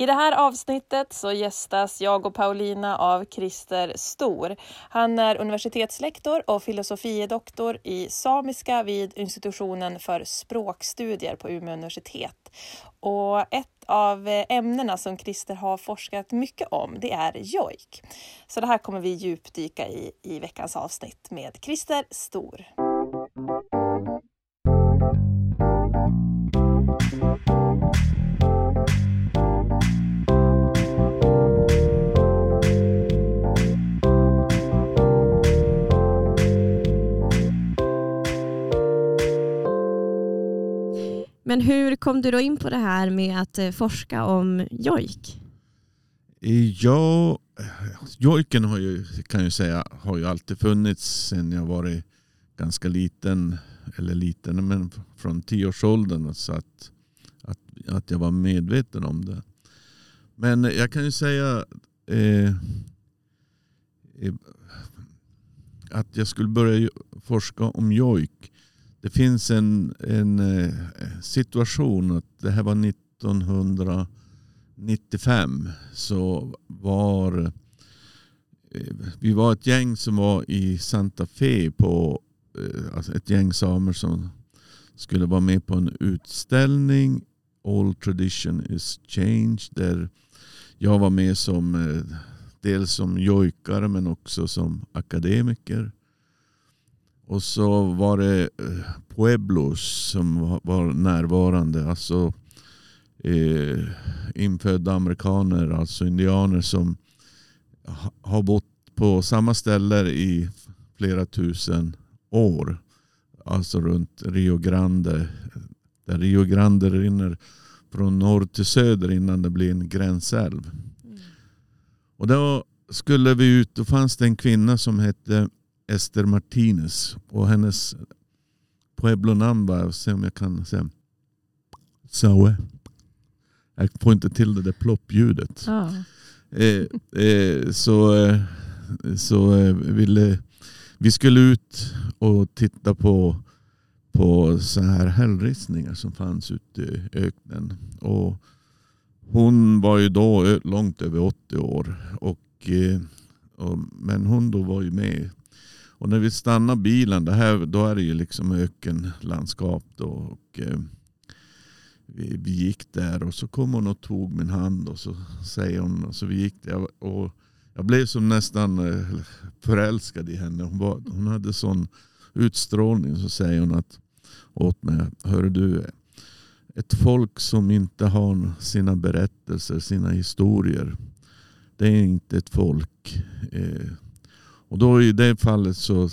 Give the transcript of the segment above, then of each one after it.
I det här avsnittet så gästas jag och Paulina av Christer Stor. Han är universitetslektor och filosofiedoktor i samiska vid institutionen för språkstudier på Umeå universitet. Och ett av ämnena som Christer har forskat mycket om det är jojk. Så det här kommer vi djupdyka i i veckans avsnitt med Christer Stor. Men hur kom du då in på det här med att eh, forska om jojk? Ja, jojken har ju, kan jag säga, har ju alltid funnits sedan jag varit ganska liten. Eller liten, men från tioårsåldern. Så att, att, att jag var medveten om det. Men jag kan ju säga eh, eh att jag skulle börja forska om jojk det finns en, en eh, situation att det här var 1995. Så var eh, vi var ett gäng som var i Santa Fe på eh, alltså ett gäng samer som skulle vara med på en utställning All tradition is change där jag var med som dels som jojkare men också som akademiker. Och så var det eh, Pueblos som var närvarande. Alltså eh, infödda amerikaner, alltså indianer som har bott på samma ställe i flera tusen år. Alltså runt Rio Grande. Där Rio Grande rinner från norr till söder innan det blir en gränsälv. Mm. Och då skulle vi ut, då fanns det en kvinna som hette Esther Martinez. Och hennes Pueblo-namn var, se om jag kan säga, Saue. Jag får inte till det där ploppljudet. Ah. Eh, eh, så eh, så eh, ville, vi skulle ut och titta på, på så här hällristningar som fanns ute i öknen. Och hon var ju då långt över 80 år. Och, eh, och, men hon då var ju med och när vi stannar bilen, det här, då är det ju liksom ökenlandskap. Då, och, eh, vi, vi, gick där och så kom hon och tog min hand och så säger hon, och så vi gick där. Och jag blev som nästan eh, förälskad i henne. Hon, var, hon hade sån utstrålning. Så säger hon att, åt mig, hör du, ett folk som inte har sina berättelser, sina historier. Det är inte ett folk. Eh, och då i det fallet så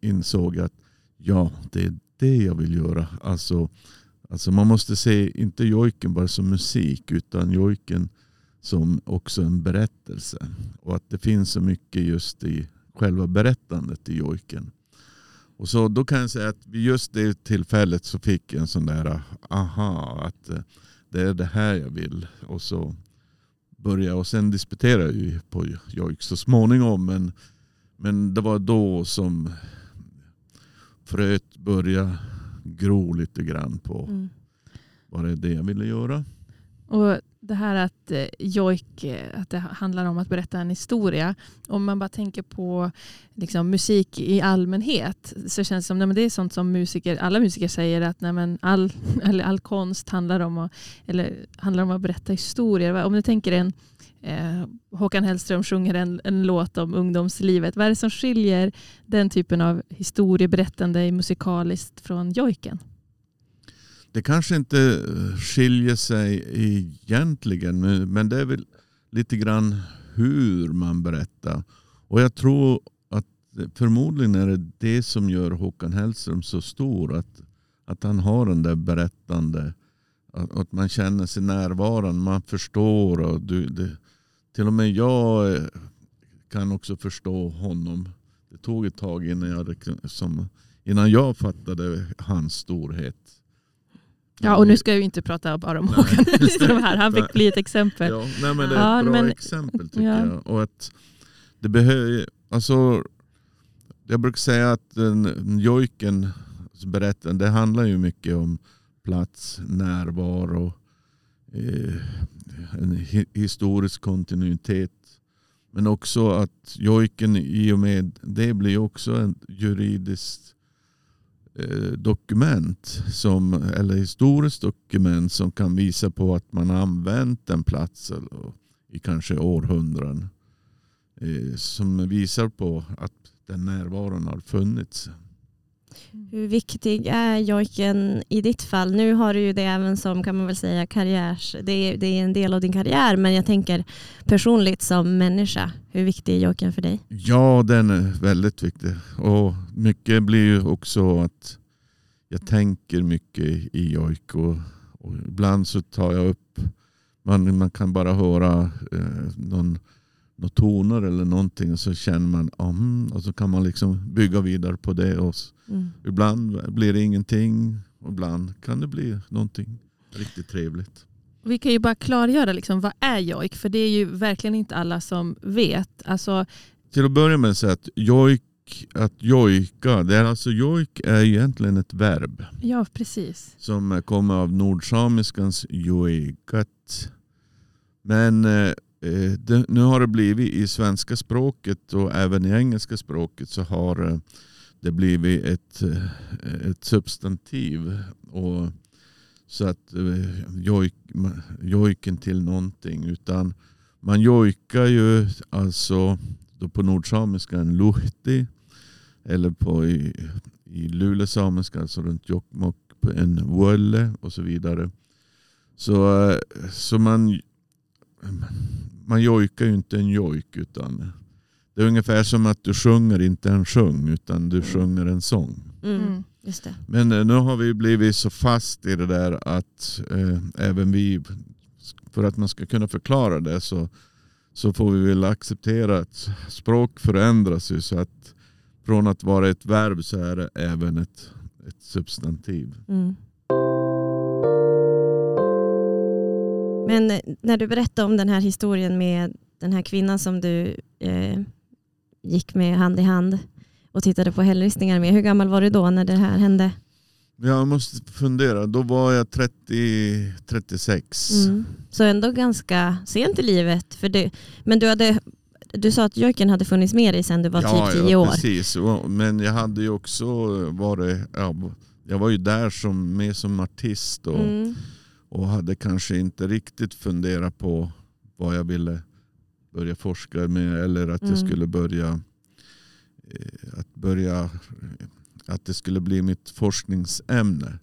insåg jag att ja, det är det jag vill göra. Alltså, alltså man måste se inte jojken bara som musik utan jojken som också en berättelse. Och att det finns så mycket just i själva berättandet i jojken. Och så då kan jag säga att vid just det tillfället så fick jag en sån där aha, att eh, det är det här jag vill. Och så började jag och sen disputerade jag på jojk så småningom. Men men det var då som fröet började gro lite grann på mm. vad det är det jag ville göra. Och det här att eh, jojk, eh, att det handlar om att berätta en historia. Om man bara tänker på liksom, musik i allmänhet så känns det som att det är sånt som musiker, alla musiker säger att nej, all, all konst handlar om, att, eller, handlar om att berätta historier. Om du tänker en eh, Håkan Hellström sjunger en, en låt om ungdomslivet. Vad är det som skiljer den typen av historieberättande musikaliskt från jojken? Det kanske inte eh, skiljer sig egentligen, men det är väl lite grann hur man berättar. Och jag tror att förmodligen är det det som gör Håkan Hellström så stor. Att, att han har den där berättande, att, att man känner sig närvarande, man förstår. Och du, det, till och med jag eh, kan också förstå honom. Det tog ett tag innan jag, som, innan jag fattade hans storhet. Ja, och nu ska jag ju inte prata bara om Håkan Hellström här. Han fick bli ett exempel. Ja, nej, men det är ett ja, bra men, exempel tycker ja. jag. Och att det behöver, alltså, jag brukar säga att den, jojken berättelsen, det handlar ju mycket om plats, närvaro, Eh, en historisk kontinuitet. Men också att jojken i och med det blir också ett juridiskt eh, dokument som, eller historiskt dokument som kan visa på att man har använt en plats i kanske århundraden. Eh, som visar på att den närvaron har funnits. Hur viktig är jojken i ditt fall? Nu har du ju det även som kan man väl säga karriärs... Det är, det är en del av din karriär men jag tänker personligt som människa. Hur viktig är jojken för dig? Ja, den är väldigt viktig. Och mycket blir ju också att jag tänker mycket i jojk. Och, och ibland så tar jag upp, man, man kan bara höra eh, någon, några toner eller någonting och så känner man, mm, och så kan man liksom bygga vidare på det. Och Mm. ibland blir det ingenting och ibland kan det bli någonting riktigt trevligt. Vi kan ju bara klargöra liksom, vad är jojk? För det är ju verkligen inte alla som vet. Alltså, Till att börja med så att jojk, att jojka, det är alltså jojk är egentligen ett verb. ja, precis. som kommer av nordsamiskans joegat. Men eh, Eh, det, nu har det blivit i svenska språket och även i engelska språket så har eh, det blivit ett, eh, ett substantiv. Och, så att jojk, jojken till någonting. Utan man jojkar ju alltså då på nordsamiska en luhti. Eller på i, i lulesamiska, alltså runt Jokkmokk, en wölle och så vidare. Så, så man, man jojkar ju inte en jojk utan det är ungefär som att du sjunger inte en sjung utan du sjunger en sång. Mm. Mm. Just det. Men eh, nu har vi blivit så fast i det där att eh, även vi, för att man ska kunna förklara det så, så får vi väl acceptera att språk förändras ju så att från att vara ett verb så är det även ett, ett substantiv. Mm. Men eh, när du berättade om den här historien med den här kvinnan som du eh, gick med hand i hand och tittade på hällristningar med. Hur gammal var du då när det här hände? Jag måste fundera, då var jag 30, 36. Mm. Så ändå ganska sent i livet. För det, men du, hade, du sa att jojken hade funnits med dig sedan du var ja, typ 10 ja, år. precis. Och- Men jag hade ju också varit, ja, jag var ju där som, med som artist och, Mm. Och hade kanske inte riktigt funderat på vad jag ville börja forska med eller att jag Mm. skulle börja eh, att börja att det skulle bli mitt forskningsämne.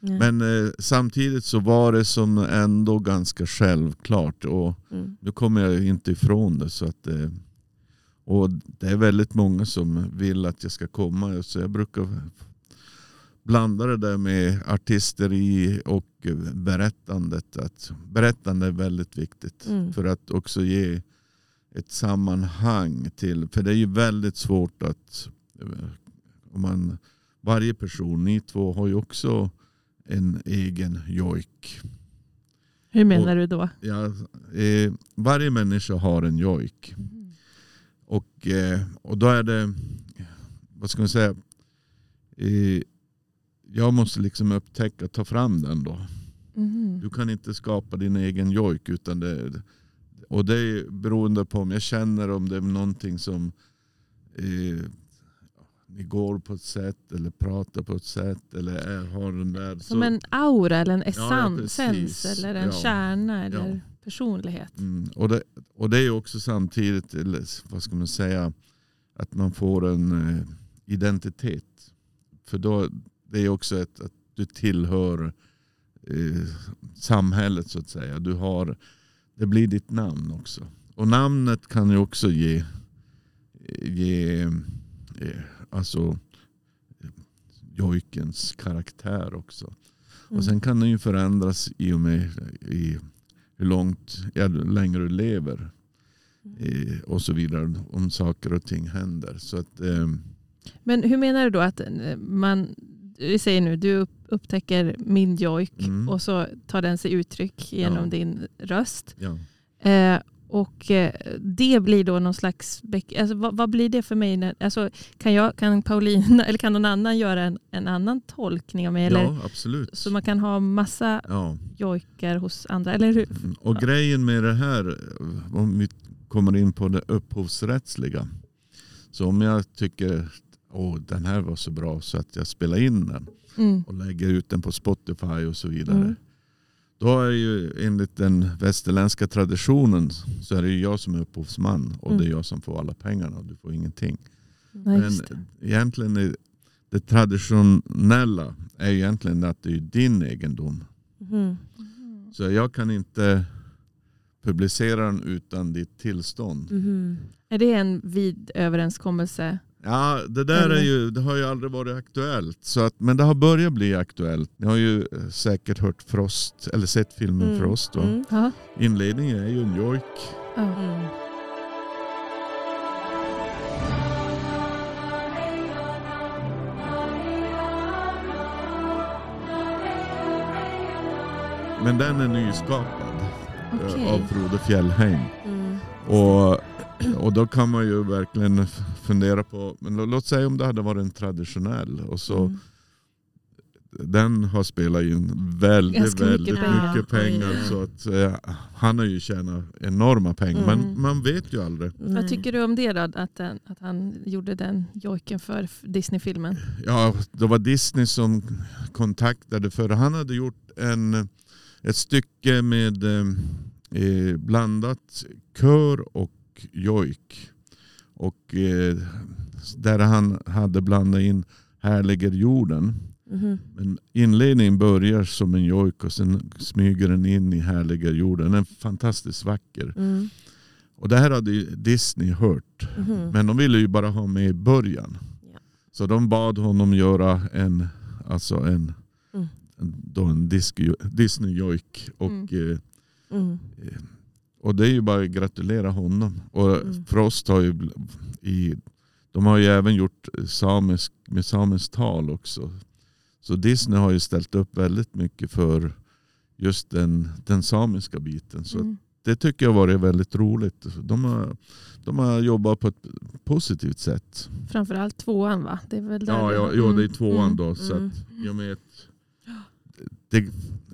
Ja. Men eh, samtidigt så var det som ändå ganska självklart och Mm. nu kommer jag inte ifrån det. Så att, eh, och det är väldigt många som vill att jag ska komma. Så jag brukar blanda det där med artisteri och berättandet. Att berättande är väldigt viktigt Mm. för att också ge ett sammanhang till. För det är ju väldigt svårt att eh, om man, varje person, ni två har ju också en egen jojk. Hur menar du då? Ja, eh, varje människa har en jojk. Och, eh, och då är det, vad ska man säga, eh, jag måste liksom upptäcka, ta fram den då. Mhm. Du kan inte skapa din egen jojk. Utan det, och det är beroende på om jag känner om det är någonting som eh, ni går på ett sätt eller pratar på ett sätt eller är, har den där. Som en aura eller en ja, essens precis. eller en Ja. kärna eller Ja. personlighet. Mm, och, det, och det är också samtidigt, eller vad ska man säga, att man får en eh, identitet. För då, det är också ett, att du tillhör eh, samhället så att säga. Du har, det blir ditt namn också. Och namnet kan ju också ge, ge eh, alltså jojkens karaktär också. Mm. Och sen kan den ju förändras i och med i hur långt, ja, hur länge du lever. Eh, och så vidare. Om saker och ting händer. Så att, eh, Men hur menar du då att eh, man, vi säger nu, du upp- upptäcker min jojk Mm. och så tar den sig uttryck genom Ja. din röst. ja. Eh, Och eh, det blir då någon slags... Alltså, vad, vad blir det för mig? När, alltså, kan, jag, kan Paulina eller kan någon annan göra en, en annan tolkning av mig? Eller, Ja, absolut. Så man kan ha massa Ja. jojkar hos andra, eller hur? Mm. Och grejen med det här, om vi kommer in på det upphovsrättsliga. Så om jag tycker att den här var så bra så att jag spelar in den Mm. och lägger ut den på Spotify och så vidare. Mm. Då är ju enligt den västerländska traditionen så är det ju jag som är upphovsman och Mm. det är jag som får alla pengarna och du får ingenting. Nej, Men det. egentligen är det traditionella är ju egentligen att det är din egendom. Mhm. Så jag kan inte publicera den utan ditt tillstånd. Mhm. Är det en vid överenskommelse? Ja, det där är ju, det har ju aldrig varit aktuellt. Så att, men det har börjat bli aktuellt. Ni har ju eh, säkert hört Frost, eller sett filmen Mm. Frost. Va? Mm. Ja. Inledningen är ju en jojk. Mm. Men den är nyskapad eh, Okej. av Frode Fjällheim. Mm. Och, och då kan man ju verkligen fundera på, men lå- låt säga om det hade varit en traditionell. Och så, Mm. Den har spelat in väldigt, Ganska mycket väldigt pengar. mycket pengar. Så att, eh, han har ju tjänat enorma pengar. Mm. Men man vet ju aldrig. Vad Nej. tycker du om det då? Att, den, att han gjorde den jojken för Disney-filmen? Ja, det var Disney som kontaktade för han hade gjort en, ett stycke med eh, eh, blandat kör och jojk. Och eh, där han hade blandat in Härliger jorden. Mhm. Men inledningen börjar som en jojk och sen smyger den in i Härliger jorden. Den är fantastiskt vacker. Mm. Och det här hade Disney hört. Mhm. Men de ville ju bara ha med i början. Ja. Så de bad honom göra en, alltså en, Mm. en, då en Disney-jojk. Och, eh, Mm. Och det är ju bara att gratulera honom. Och Mm. Frost har ju i, de har ju även gjort samisk, med samiskt tal också. Så Disney har ju ställt upp väldigt mycket för just den, den samiska biten. Så Mm. det tycker jag har varit väldigt roligt. De har, de har jobbat på ett positivt sätt. Framförallt tvåan va? Det är väl där Ja, ja, ja det är Mm. tvåan Mm. då. Så Mm. att, i och med det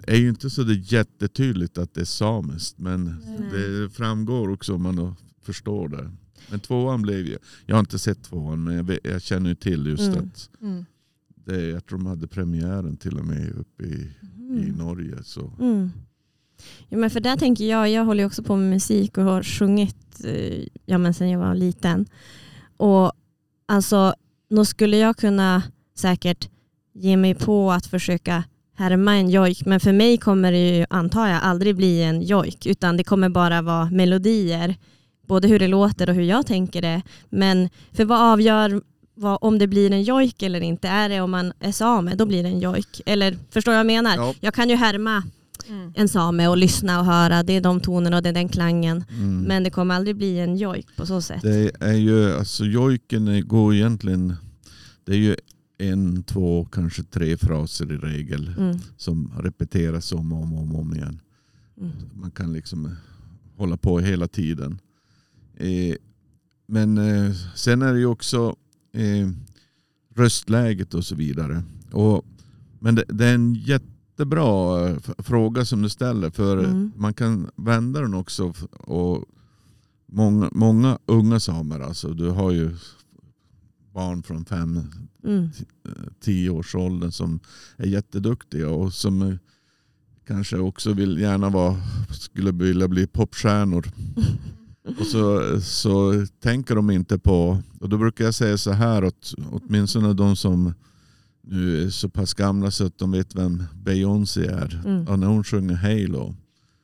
är ju inte så det jättetydligt att det är samiskt. Men Nej. det framgår också om man förstår det. Men tvåan blev ju, jag har inte sett tvåan men jag, vet, jag känner ju till just Mm. att Mm. det, jag tror de hade premiären till och med uppe i, i Mm. Norge. Så. Mm. Ja, men för där tänker jag, jag håller också på med musik och har sjungit eh, ja, men sen jag var liten. Och alltså, nog skulle jag kunna säkert ge mig på att försöka härma en jojk, men för mig kommer det ju, antar jag, aldrig bli en jojk, utan det kommer bara vara melodier, både hur det låter och hur jag tänker det. Men för vad avgör vad, om det blir en jojk eller inte? Är det om man är same, då blir det en jojk. Eller förstår jag vad jag menar? Ja. Jag kan ju härma Mm. en same och lyssna och höra. Det är de tonerna och det är den klangen. Mm. Men det kommer aldrig bli en jojk på så sätt. Det är ju, alltså jojken går egentligen, det är ju en, två, kanske tre fraser i regel Mm. som repeteras om och om, om, om igen. Mm. Man kan liksom hålla på hela tiden. Eh, men eh, sen är det ju också eh, röstläget och så vidare. Och, men det, det är en jättebra eh, fråga som du ställer för Mm. man kan vända den också. Och många, många unga samer, alltså du har ju barn från fem, Mm. tio års åldern som är jätteduktiga och som eh, kanske också vill gärna vara, skulle vilja bli popstjärnor. Och så, så tänker de inte på, och då brukar jag säga så här åt åtminstone de som nu är så pass gamla så att de vet vem Beyoncé är. Mm. Och när hon sjunger Halo.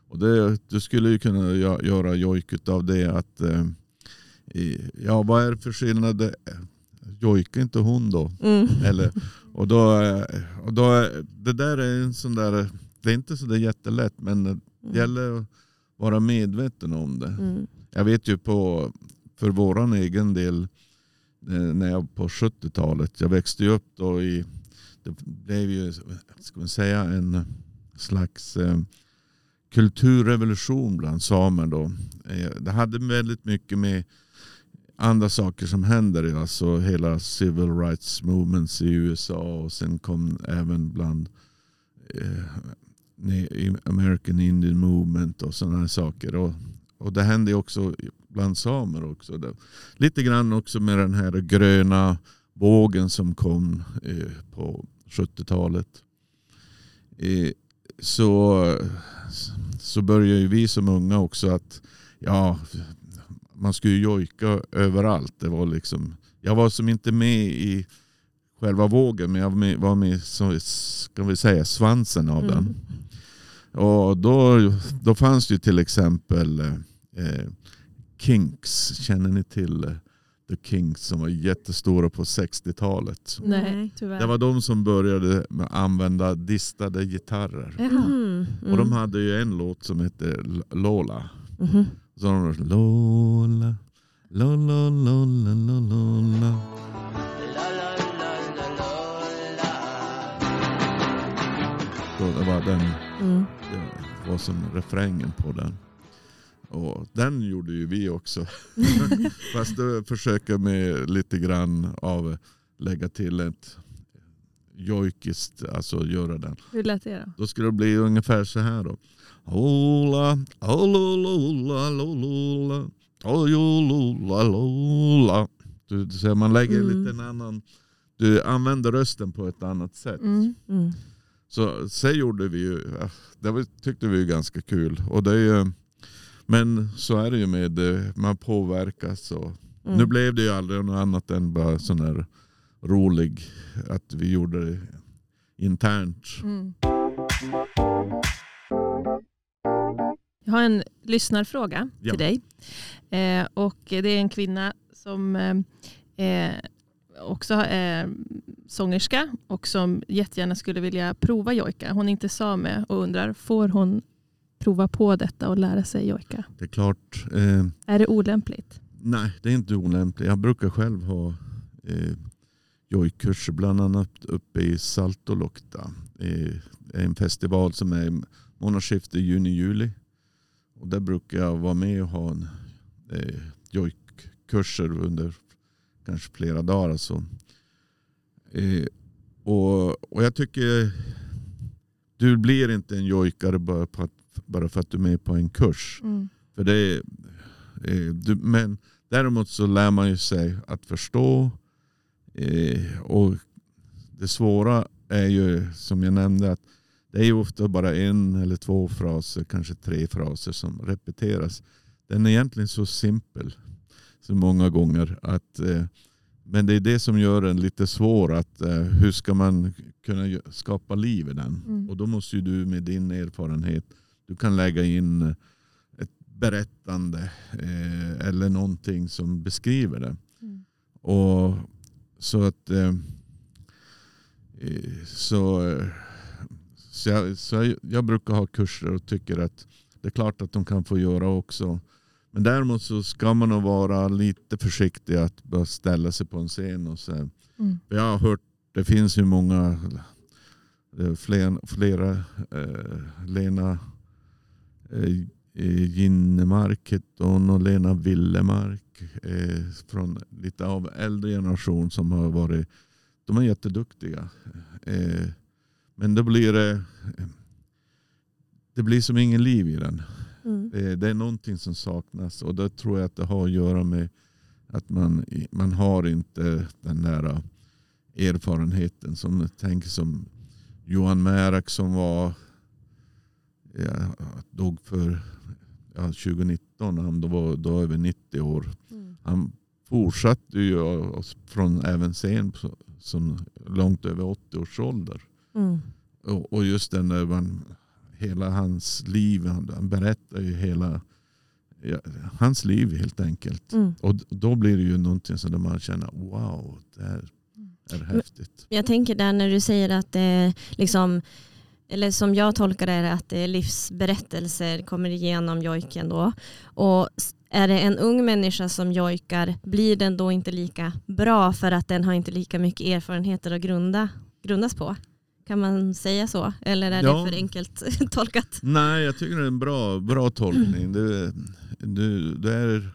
Och det, du skulle ju kunna gö- göra jojk av det att eh, ja vad är det för skillnad? Jojkar inte hon då? Mm. Eller, och då, och då, det där är en sån där, det är inte så där jättelätt men det gäller att vara medveten om det. Mm. Jag vet ju på, för våran egen del, eh, när jag på 70-talet, jag växte ju upp då i, det blev ju, ska man säga, en slags eh, kulturrevolution bland samer då. Eh, Det hade väldigt mycket med andra saker som händer. Alltså hela civil rights movements i USA och sen kom även bland eh, American Indian movement och sådana här saker. Och, och det hände ju också bland samer också. Lite grann också med den här gröna vågen som kom eh, på 70-talet. Eh, så, så började ju vi som unga också att ja, man skulle jojka överallt. Det var liksom, jag var som inte med i själva vågen men jag var med, var med så ska vi säga, svansen av den. Och då, då fanns det ju till exempel eh, Kinks. Känner ni till eh, The Kinks som var jättestora på 60-talet? Nej, tyvärr. Det var de som började använda distade gitarrer. Jaha. Mm. Och de hade ju en låt som hette Lola. Mhm. Så de Lola, Lola, Lola, Lola, Lola. Då det var den Mm. det var som refrängen på den. Och den gjorde ju vi också. Fast jag med lite grann av lägga till ett jojkiskt, alltså göra den. Hur lät det då? Då skulle det bli ungefär så här då. Ola, ola, ola, ola, ola, ola. Du, ser, man lägger Mm. lite en annan, du använder rösten på ett annat sätt. Mm. Mm. Så, så gjorde vi ju, ja, det var, tyckte vi är ganska kul. Och det är ju, men så är det ju med, eh, man påverkas. Och, Mm. Nu blev det ju aldrig något annat än bara sån här rolig, att vi gjorde det internt. Mm. Jag har en lyssnarfråga Ja. till dig. Eh, och det är en kvinna som eh, eh, också är sångerska och som jättegärna skulle vilja prova jojka. Hon är inte same och undrar, får hon prova på detta och lära sig jojka? Det är klart, eh, Är det olämpligt? nej det är inte olämpligt. Jag brukar själv ha eh, jojkurser, bland annat uppe i Saltolokta. En festival som är i månadsskiftet juni-juli. Och där brukar jag vara med och ha en eh, jojkkurser under kanske flera dagar. Alltså. Eh, och, och jag tycker du blir inte en jojkare bara, på att, bara för att du är med på en kurs. Mm. För det eh, du, men däremot så lär man ju sig att förstå. Eh, och det svåra är ju som jag nämnde att det är ju ofta bara en eller två fraser, kanske tre fraser som repeteras. Den är egentligen så simpel så många gånger. att eh, Men det är det som gör den lite svår. att eh, Hur ska man kunna skapa liv i den? Mm. Och då måste ju du med din erfarenhet, du kan lägga in ett berättande eh, eller någonting som beskriver det. Mm. Och så att eh, eh, så, eh, så, jag, så jag, jag brukar ha kurser och tycker att det är klart att de kan få göra också. Men däremot så ska man nog vara lite försiktig att bara ställa sig på en scen och så. Mm. Jag har hört, det finns ju många, flera, flera eh, Lena eh, Ginnemark hette hon och Lena Willemark eh, från lite av äldre generation som har varit, de är jätteduktiga. Eh, men då blir det, det blir som ingen liv i den. Mm. Det, det är någonting som saknas och det tror jag att det har att göra med att man, man har inte den där erfarenheten som tänker som Johan Märak som var ja, dog för ja, 2019, han då var då över 90 år. Mm. Han fortsatte ju från även sen som långt över 80 års ålder. Mm. Och, och just den där man, hela hans liv, han, han berättar ju hela ja, hans liv helt enkelt. Mm. Och då blir det ju någonting som man känner wow, det här är häftigt. Jag tänker där när du säger att det liksom, eller som jag tolkar det, är att det är livsberättelser kommer igenom jojken då. Och är det en ung människa som jojkar, blir den då inte lika bra för att den har inte lika mycket erfarenheter att grunda, grundas på? Kan man säga så? Eller är Ja. det för enkelt tolkat? Nej, jag tycker det är en bra, bra tolkning. Det, Du, du är,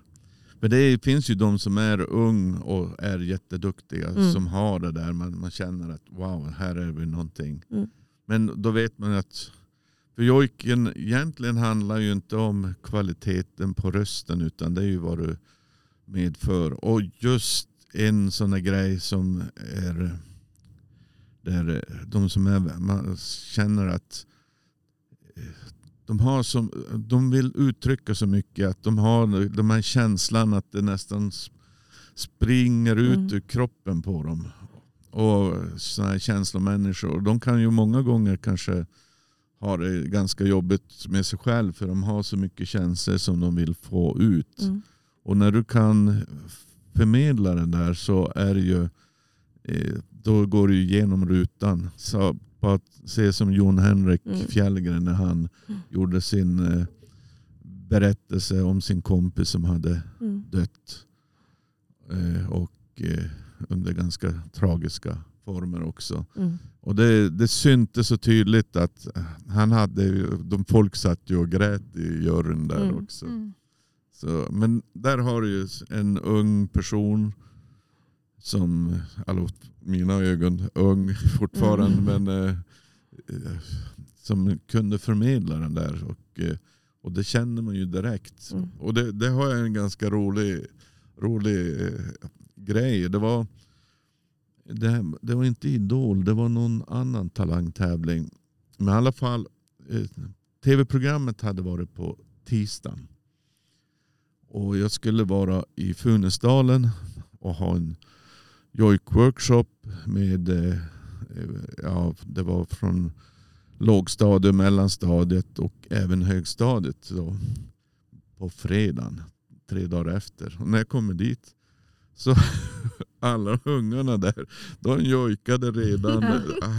för det finns ju de som är ung och är jätteduktiga Mm. som har det där. Man, man känner att wow, här är vi någonting. Mm. Men då vet man att för jojken egentligen handlar ju inte om kvaliteten på rösten utan det är ju vad du medför. Och just en sån här grej som är där de som är, man känner att eh, de, har som, de vill uttrycka så mycket att de har de här känslan att det nästan springer ut Mm. ur kroppen på dem. Och sådana här känslomänniskor. De kan ju många gånger kanske ha det ganska jobbigt med sig själv för de har så mycket känslor som de vill få ut. Mm. Och när du kan förmedla den där så är det ju eh, då går du igenom rutan. Så bara att se som Jon Henrik Mm. Fjällgren när han gjorde sin eh, berättelse om sin kompis som hade Mm. dött. Eh, och under ganska tragiska former också. Mm. Och det, det syntes så tydligt att eh, han hade, ju- de folk satt ju och grät i juryn där Mm. också. Mm. Så, men där har du ju en ung person som, alltså mina ögon, ung fortfarande, Mm. men eh, eh, som kunde förmedla den där. Och, eh, och det känner man ju direkt. Mm. Och det, det har jag en ganska rolig, rolig eh, grej. Det var, det, det var inte Idol, det var någon annan talangtävling. Men i alla fall, eh, tv-programmet hade varit på tisdagen. Och jag skulle vara i Funäsdalen och ha en jojk-workshop med, eh, ja, det var från lågstadiet, mellanstadiet och även högstadiet då, på fredagen, tre dagar efter. Och när jag kommer dit så alla ungarna där, de jojkade redan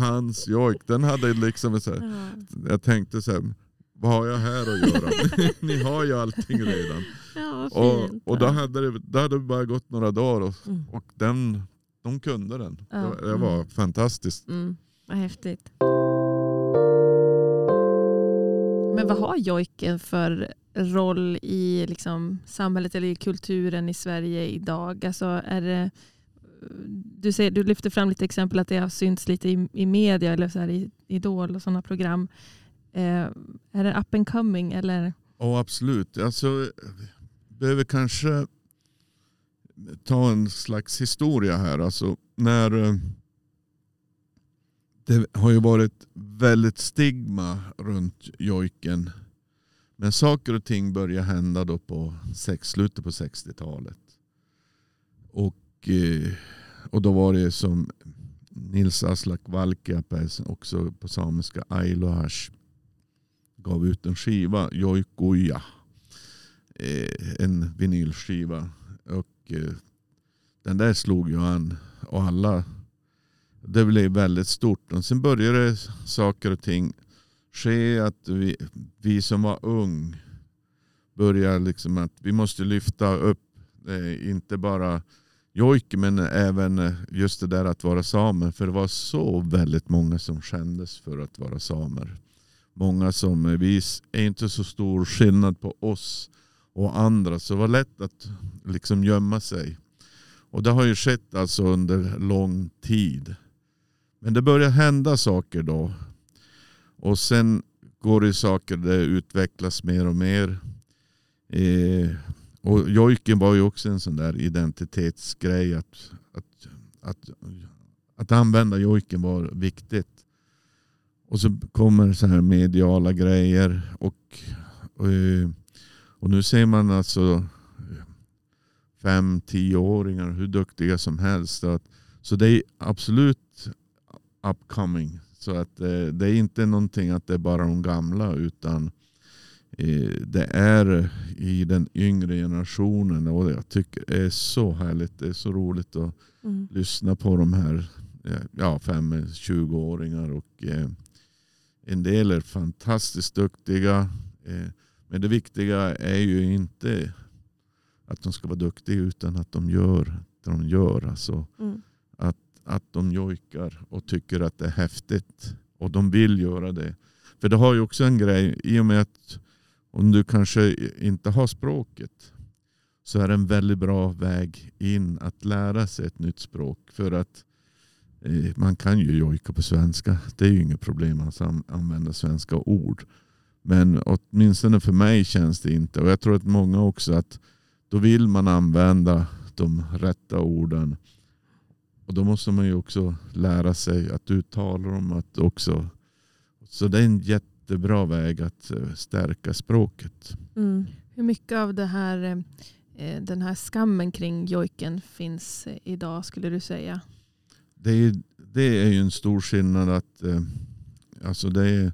hans jojk. Den hade liksom så här, Ja. jag tänkte så här, vad har jag här att göra? Ni har ju allting redan. Ja, Och, och då, hade det, då hade det bara gått några dagar och, Mm. och den, de kunde den. Ja. Det, var- det var Mm. fantastiskt. Mm. Vad häftigt. Men vad har jojken för roll i liksom, samhället eller i kulturen i Sverige idag? Alltså, är det, du, säger, du lyfter fram lite exempel att det har synts lite i, i media eller så här, i Idol och sådana program. Eh, är det up and coming? Eller? Ja absolut. Alltså, behöver kanske ta en slags historia här. Alltså, när, eh, det har ju varit väldigt stigma runt jojken. Men saker och ting började hända då på sex, slutet på 60-talet. Och, eh, och då var det som Nils Aslak Valkeapää också på samiska Ailohash gav ut en skiva, Joikuja. Eh, en vinylskiva. Och eh, den där slog ju an. Och alla, det blev väldigt stort. Och sen började saker och ting ske att vi, vi som var ung började liksom att vi måste lyfta upp, eh, inte bara jojk men även eh, just det där att vara samer. För det var så väldigt många som kändes för att vara samer. Många som, eh, vi är inte så stor skillnad på oss och andra. Så det var lätt att liksom gömma sig. Och det har ju skett alltså under lång tid. Men det börjar hända saker då. Och sen går det saker, det utvecklas mer och mer. Eh, och jojken var ju också en sån där identitetsgrej. Att, att, att, att använda jojken var viktigt. Och så kommer så här mediala grejer. Och, och, och nu ser man alltså fem, tioåringar hur duktiga som helst. Att, så det är absolut upcoming. Så att eh, det är inte någonting att det är bara de gamla utan eh, det är i den yngre generationen och jag tycker det är så härligt. Det är så roligt att Mm. lyssna på de här eh, ja, 5-20-åringar och en del är fantastiskt duktiga. Men det viktiga är ju inte att de ska vara duktiga utan att de gör det de gör. Alltså, Mm att de jojkar och tycker att det är häftigt. Och de vill göra det. För det har ju också en grej, i och med att om du kanske inte har språket så är det en väldigt bra väg in att lära sig ett nytt språk. För att eh, man kan ju jojka på svenska. Det är ju inget problem att använda svenska ord. Men åtminstone för mig känns det inte. Och jag tror att många också att då vill man använda de rätta orden. Och då måste man ju också lära sig att uttala dem. Att också, så det är en jättebra väg att eh, stärka språket. Mm. Hur mycket av det här, eh, den här skammen kring jojken finns eh, idag skulle du säga? Det är, det är ju en stor skillnad att alltså det är,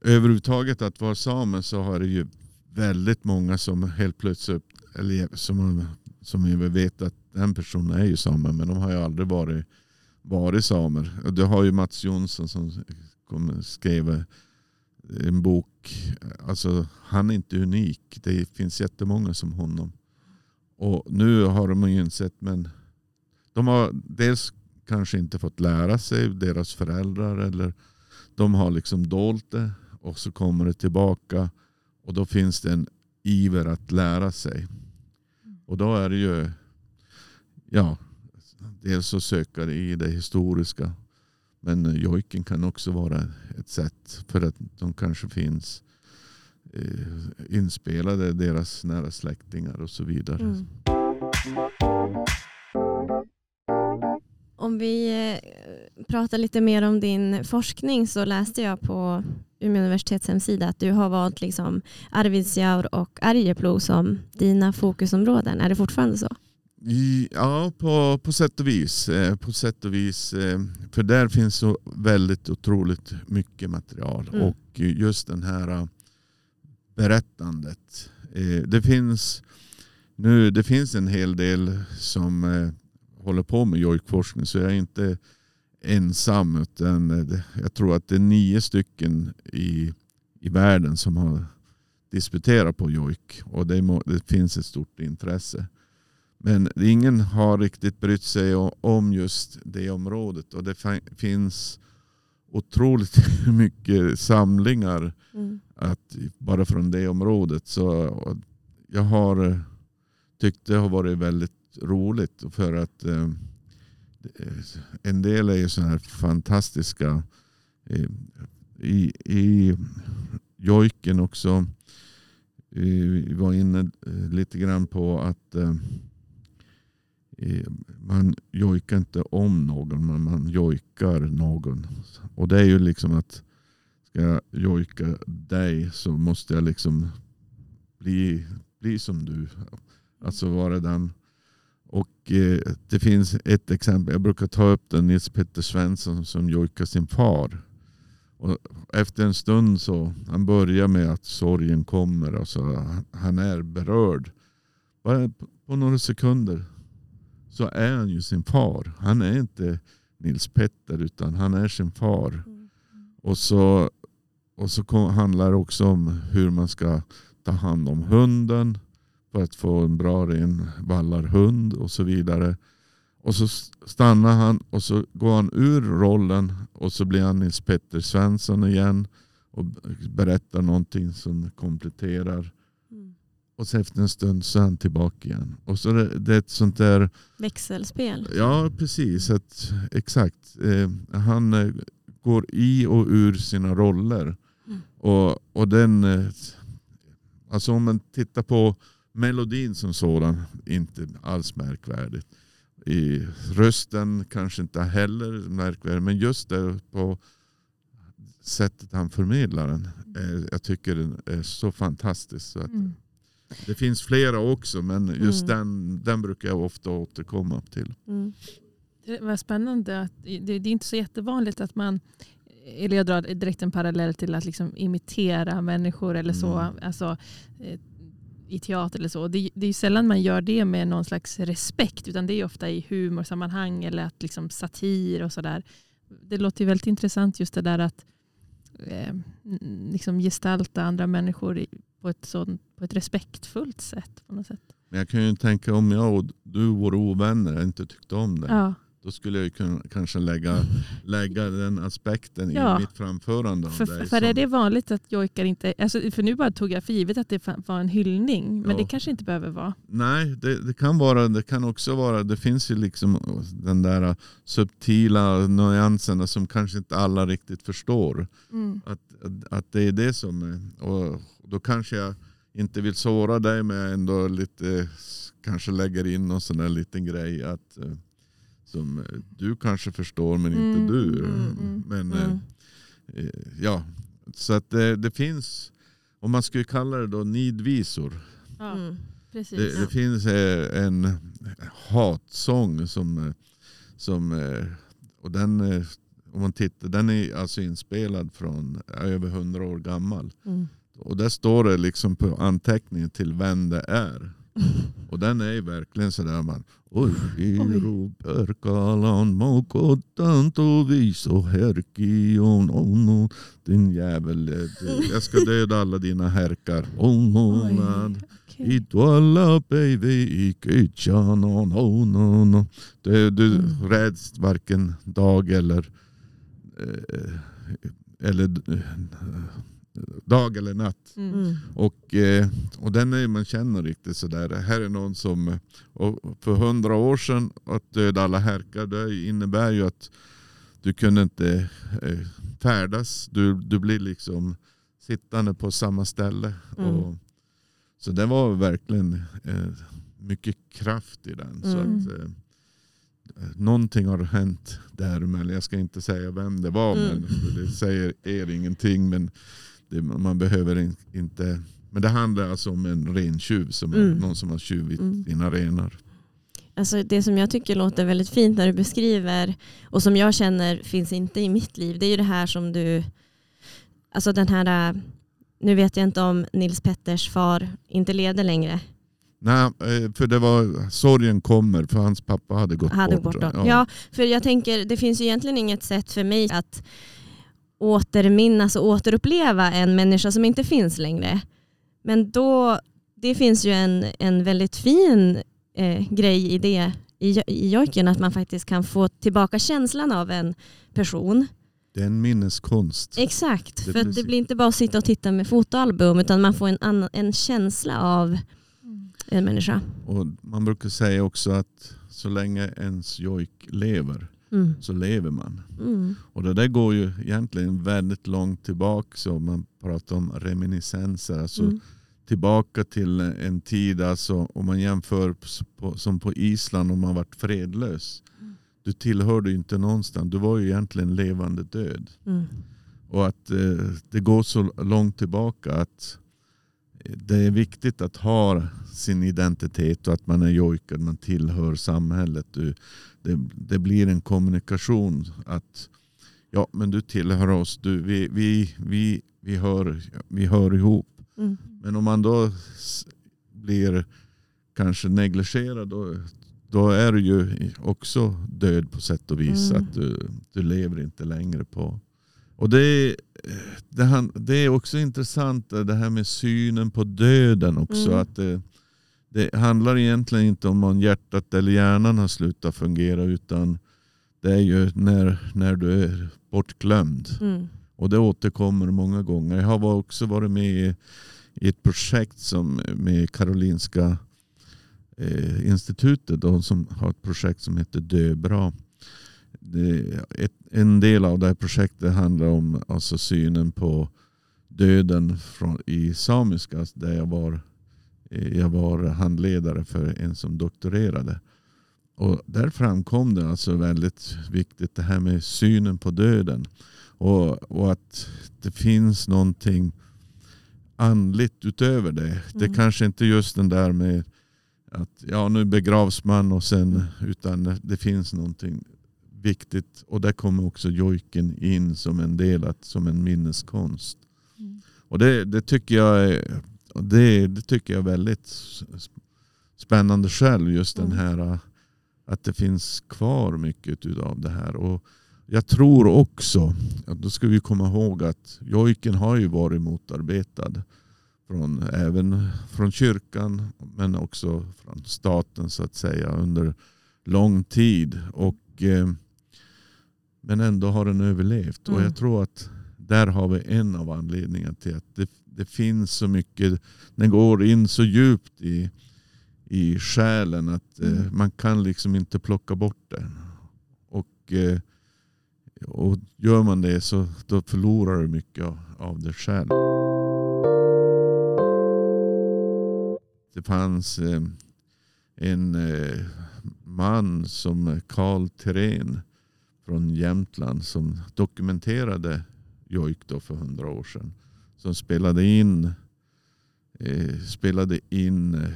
överhuvudtaget att vara same så har det ju väldigt många som helt plötsligt, eller som, som vi vet att den personen är ju same men de har ju aldrig varit, varit samer. Det har ju Mats Jonsson som skrev eh, en bok. Alltså, han är inte unik. Det finns jättemånga som honom. Och nu har de ju insett, men de har dels kanske inte fått lära sig, deras föräldrar, eller de har liksom dolt det och så kommer det tillbaka och då finns det en iver att lära sig. Och då är det ju ja, dels att söka i det historiska men jojken kan också vara ett sätt för att de kanske finns eh, inspelade, deras nära släktingar och så vidare. Mm. Om vi eh, pratar lite mer om din forskning så läste jag på Umeå universitets hemsida att du har valt liksom Arvidsjaur och Arjeplog som dina fokusområden. Är det fortfarande så? Ja, på, på sätt och vis. Eh, på sätt och vis. Eh, för där finns så väldigt otroligt mycket material. Mm. Och just den här berättandet. Det finns, nu, det finns en hel del som håller på med jojkforskning så jag är inte ensam. Utan jag tror att det är nio stycken i, i världen som har disputerat på jojk. Och det, må, det finns ett stort intresse. Men ingen har riktigt brytt sig om just det området. Och det finns otroligt mycket samlingar mm. att, bara från det området. Så jag har tyckt det har varit väldigt roligt. För att eh, Eh, en del är ju sådana här fantastiska eh, i, i jojken också. Vi var inne eh, lite grann på att man jojkar inte om någon, men man jojkar någon. Och det är ju liksom att ska jag jojka dig så måste jag liksom bli, bli som du. Alltså vara den och eh, det finns ett exempel, jag brukar ta upp den Nils Petter Svensson som jojkar sin far. Och efter en stund så, han börjar med att sorgen kommer. och så han är berörd. Bara på några sekunder så är han ju sin far. Han är inte Nils Petter utan han är sin far. Mm. Och så, och så handlar det också om hur man ska ta hand om hunden för att få en bra ren vallarhund och så vidare. Och så stannar han och så går han ur rollen och så blir han Nils Petter Svensson igen och berättar någonting som kompletterar. Mm. Och så efter en stund så är han tillbaka igen. Och så det, det är ett sånt där... Växelspel. Ja, precis. Att, exakt. Eh, han eh, går i och ur sina roller. Mm. Och, och den... Eh, alltså om man tittar på melodin som sådan, inte alls märkvärdigt. I rösten kanske inte heller märkvärdigt, men just det på sättet han förmedlar den. Är, jag tycker den är så fantastisk. Så att, mm. Det finns flera också, men just mm. den, den brukar jag ofta återkomma till. Mm. Det var spännande. Att det, det är inte så jättevanligt att man eller jag drar direkt en parallell till att liksom imitera människor eller så. Mm. Alltså, eh, i teater eller så. Det, det är sällan man gör det med någon slags respekt utan det är ofta i humorsammanhang eller att liksom satir och sådär. Det låter väldigt intressant just det där att eh, liksom gestalta andra människor på ett, sånt, på ett respektfullt sätt. på något sätt. Men jag kan ju tänka om jag och du vore ovänner och inte tyckte om det. Ja. Då skulle jag kunna kanske lägga, lägga den aspekten Ja. i mitt framförande. För, dig för är som- det vanligt att jojkar inte... Alltså, för nu bara tog jag för givet att det var en hyllning. Men Ja. det kanske inte behöver vara. Nej, det, det kan vara, det kan också vara, det finns ju liksom den där subtila nyanserna som kanske inte alla riktigt förstår. Mm. Att, att, att det är det som är, och då kanske jag inte vill såra dig men jag ändå lite, kanske lägger in någon sån där liten grej att eh, som eh, du kanske förstår men inte Mm, du. mm, mm, men Mm. eh, eh, ja, så att det, det finns, om man skulle kalla det då nidvisor. Ja, Mm. precis. Det, det finns eh, en hatsång som, eh, som eh, och den, eh, om man tittar, den är alltså inspelad från över hundra år gammal. Mm. Och där står det liksom på anteckningen till vem det är. Och den är verkligen sådär man perkalan mokotan tovis och herkion oh no, din jävel. eh, du- Jag ska döda alla dina härkar. Oh no, Oj, man. okej. I tuolla baby i kytjan oh no, no, no. Du, du Mm. räds varken dag eller eh, eller eh, dag eller natt. Mm. Mm. Och, eh, och den är man känner riktigt sådär. Här är någon som, och för hundra år sedan att döda alla härkar det innebär ju att du kunde inte eh, färdas. Du, du blir liksom sittande på samma ställe. Mm. Och, så det var verkligen eh, mycket kraft i den. Så Mm. att, eh, någonting har hänt där. Men jag ska inte säga vem det var. Mm. Men det säger er ingenting. Men det, man behöver in, inte... Men det handlar alltså om en rentjuv. Som är Mm. någon som har tjuvit Mm. dina renar. Alltså det som jag tycker låter väldigt fint när du beskriver och som jag känner finns inte i mitt liv. Det är ju det här som du, alltså den här, äh, nu vet jag inte om Nils Petters far inte levde längre. Nej, eh, för det var sorgen kommer för hans pappa hade gått hade bort. bort då. Ja. för jag tänker det finns ju egentligen inget sätt för mig att återminnas och återuppleva en människa som inte finns längre. Men då, det finns ju en, en väldigt fin eh, grej i det i, i jojken att man faktiskt kan få tillbaka känslan av en person. Det är en minneskonst. Exakt, Det för det blir inte bara att sitta och titta med fotoalbum utan man får en, annan, en känsla av Mm. en människa. Och man brukar säga också att så länge ens jojk lever Mm. så lever man. Mm. Och det där går ju egentligen väldigt långt tillbaka. Så man pratar om reminiscenser. Alltså Mm. tillbaka till en tid, alltså, om man jämför på, som på Island om man varit fredlös. Du tillhörde ju inte någonstans. Du var ju egentligen levande död. Mm. Och att eh, det går så långt tillbaka att det är viktigt att ha sin identitet och att man är jojkad, man tillhör samhället. Du, det, det blir en kommunikation att ja, men du tillhör oss, du, vi, vi, vi, vi, hör, vi hör ihop. Mm. Men om man då blir kanske negligerad då, då är du ju också död på sätt och vis. Mm. Att du, du lever inte längre på. Och det, är- det, han- det är också intressant eh, det här med synen på döden också. Mm. Att det, det handlar egentligen inte om om hjärtat eller hjärnan har slutat fungera utan det är ju när, när du är bortglömd. Mm. Och det återkommer många gånger. Jag har också varit med i, i ett projekt som med Karolinska eh, institutet då, som har ett projekt som heter Dö bra. Det, ett, en del av det här projektet handlar om alltså synen på döden från, i samiska där jag var, eh, jag var handledare för en som doktorerade. Och där framkom det alltså väldigt viktigt det här med synen på döden. Och, och att det finns någonting andligt utöver det. Det Mm. kanske inte just den där med att ja, nu begravs man och sen, utan det finns någonting viktigt. Och där kommer också jojken in som en del, att, som en minneskonst. Mm. Och det, det tycker jag det, det tycker jag är väldigt spännande själv. Just den Mm. här att det finns kvar mycket av det här. Och jag tror också, att då ska vi komma ihåg att jojken har ju varit motarbetad. Från, även från kyrkan men också från staten så att säga under lång tid. Och, eh, men ändå har den överlevt. Och Mm. jag tror att där har vi en av anledningarna till att det, det finns så mycket. Den går in så djupt i, i själen att eh, Mm. man kan liksom inte plocka bort den. Och, eh, och gör man det så då förlorar du mycket av, av det själv. Det fanns eh, en eh, man som Karl Terén från Jämtland som dokumenterade jojk då för hundra år sedan. Som spelade in, eh, spelade in eh,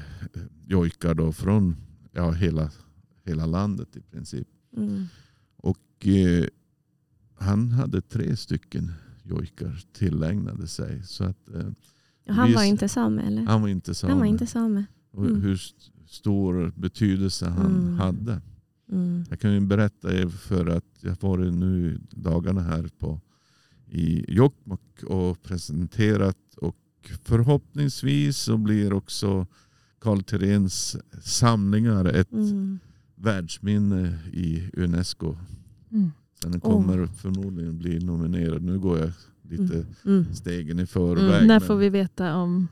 jojkar då från ja, hela, hela landet i princip. Mm. Och eh, han hade tre stycken jojkar tillägnade sig. Så att, eh, Och Han var inte same eller? han var inte same. Han var inte same. Och Mm. hur st- stor betydelse han Mm. hade. Mm. Jag kan ju berätta er för att jag har varit nu dagarna här på, i Jokkmokk och presenterat och förhoppningsvis så blir också Karl Theréns samlingar ett Mm. världsminne i Unesco. Mm. Så den kommer förmodligen bli nominerad. Nu går jag lite Mm. stegen i förväg. Mm. När får vi veta om,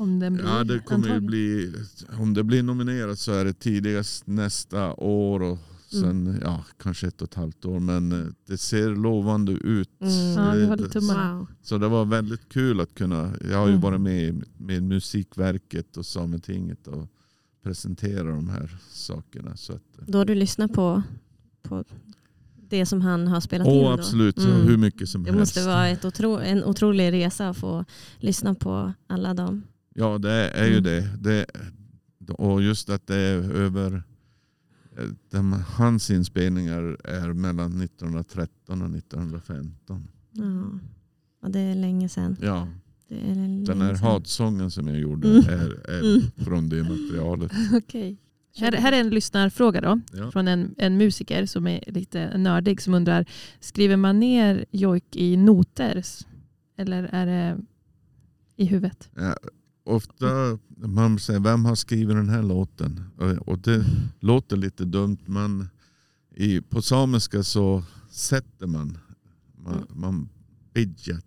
om den blir Ja, det kommer ju bli, om det blir nominerat så är det tidigast nästa år och sen ja, kanske ett och ett halvt år. Men eh, det ser lovande ut. Mm. Ja, vi håller det- tummarna. Wow. Så det var väldigt kul att kunna, jag har ju Mm. varit med med Musikverket och Sametinget och presentera de här sakerna. Så att, eh, Då har du lyssnat på, på det som han har spelat in? Åh Då? absolut, Mm. hur mycket som Det helst. måste vara ett otro, en otrolig resa att få lyssna på alla dem. Ja det är ju Mm. det. det. Och just att det är över eh, de, hans inspelningar är mellan 1913 och 1915. Ja. Ja, det är länge sedan. Ja, Det är länge den här sedan. hatsången som jag gjorde Mm. är, är Mm. från det materialet. Okej. Här, här är en lyssnarfråga då. Ja. Från en, en musiker som är lite nördig som undrar, skriver man ner jojk i noter? Eller är det i huvudet? Ja, ofta man säger vem har skrivit den här låten? Och- Och det låter lite dumt men i, på samiska så sätter man, man, Mm. man bidjar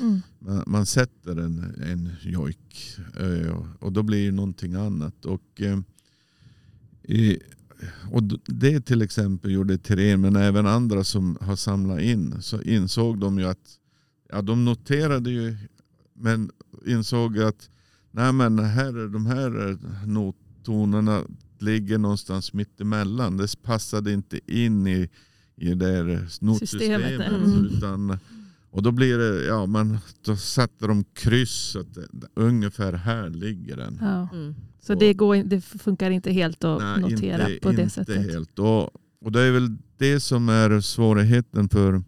Mm. Man, man sätter en, en jojk eh, och då blir det någonting annat. Och, eh, i, och det till exempel gjorde Therén men även andra som har samlat in så insåg de ju att ja, de noterade ju men insåg att nej men här, de här nottonerna ligger någonstans mitt emellan. Det passade inte in i, i det där notsystemet. Systemet, mm. Utan, och då blir det, ja men då satte de kryss att det, ungefär här ligger den. Ja. Mm. Så Och- det, går, det funkar inte helt att Nej, notera inte, på det inte sättet? Helt. Och, och det är väl det som är svårigheten för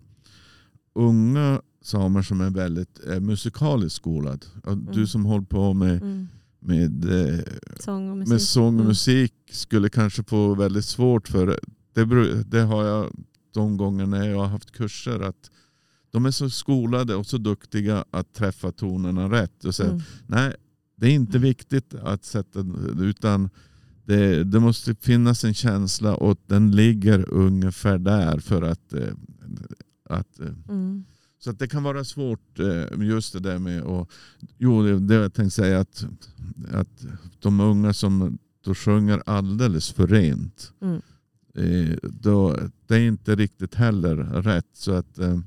unga samer som är väldigt eh, musikaliskt skolad. Och Du Mm. som håller på med, Mm. med, eh, Sång och musik. med sång och Mm. musik skulle kanske få väldigt svårt för det. Det har jag de gånger när jag har haft kurser att de är så skolade och så duktiga att träffa tonerna rätt. Och säga, Mm. Nej, det är inte viktigt att sätta utan det, det måste finnas en känsla och den ligger ungefär där för att, eh, att eh, Mm. Så att det kan vara svårt eh, just det där med och jo det, jag tänkte säga att, att de unga som då sjunger alldeles för rent Mm. eh, då, det är inte riktigt heller rätt. Så att, eh,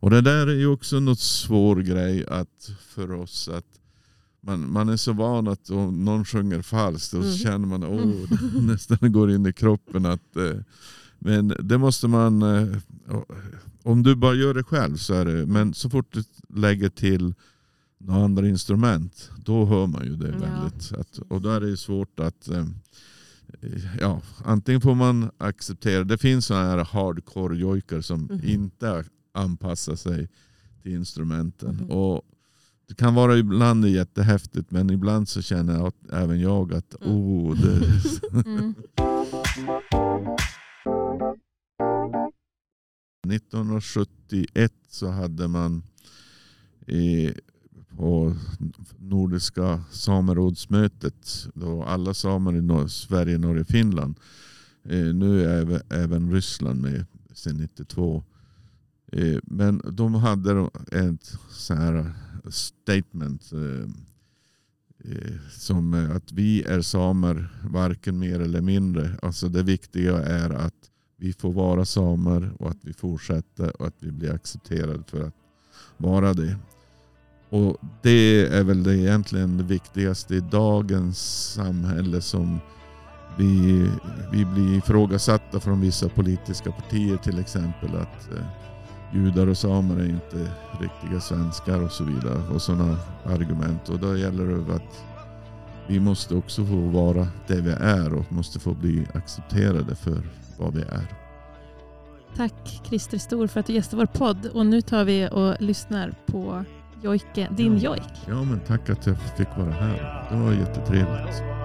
och det där är ju också något svår grej att för oss att man, man är så van att om någon sjunger falskt och så Mm. känner man oh, det nästan går in i kroppen. att Men det måste man, om du bara gör det själv så är det, men så fort du lägger till några andra instrument då hör man ju det väldigt. Att, och då är det ju svårt att eh, ja, antingen får man acceptera, det finns sådana här hardcore jojkar som Mhm. inte anpassar sig till instrumenten. Mhm. Och det kan vara ibland jättehäftigt men ibland så känner jag även jag att Mm. oh, det, 1971 så hade man på Nordiska samerådsmötet, då alla samer i Nor- Sverige, Norge, Finland Eh, nu är även, Ryssland med sedan 92. Eh, men de hade ett så här statement eh, eh, som att vi är samer, varken mer eller mindre. Alltså det viktiga är att vi får vara samer och att vi fortsätter och att vi blir accepterade för att vara det. Och det är väl det egentligen det viktigaste i dagens samhälle som vi, vi blir ifrågasatta från vissa politiska partier till exempel att eh, judar och samer är inte riktiga svenskar och så vidare. Och sådana argument. Och då gäller det att vi måste också få vara det vi är och måste få bli accepterade för vad vi är. Tack Christer Stor för att du gästade vår podd. Och nu tar vi och lyssnar på Jojke, din ja. Jojk. Ja, men tack att jag fick vara här. Det var jättetrevligt.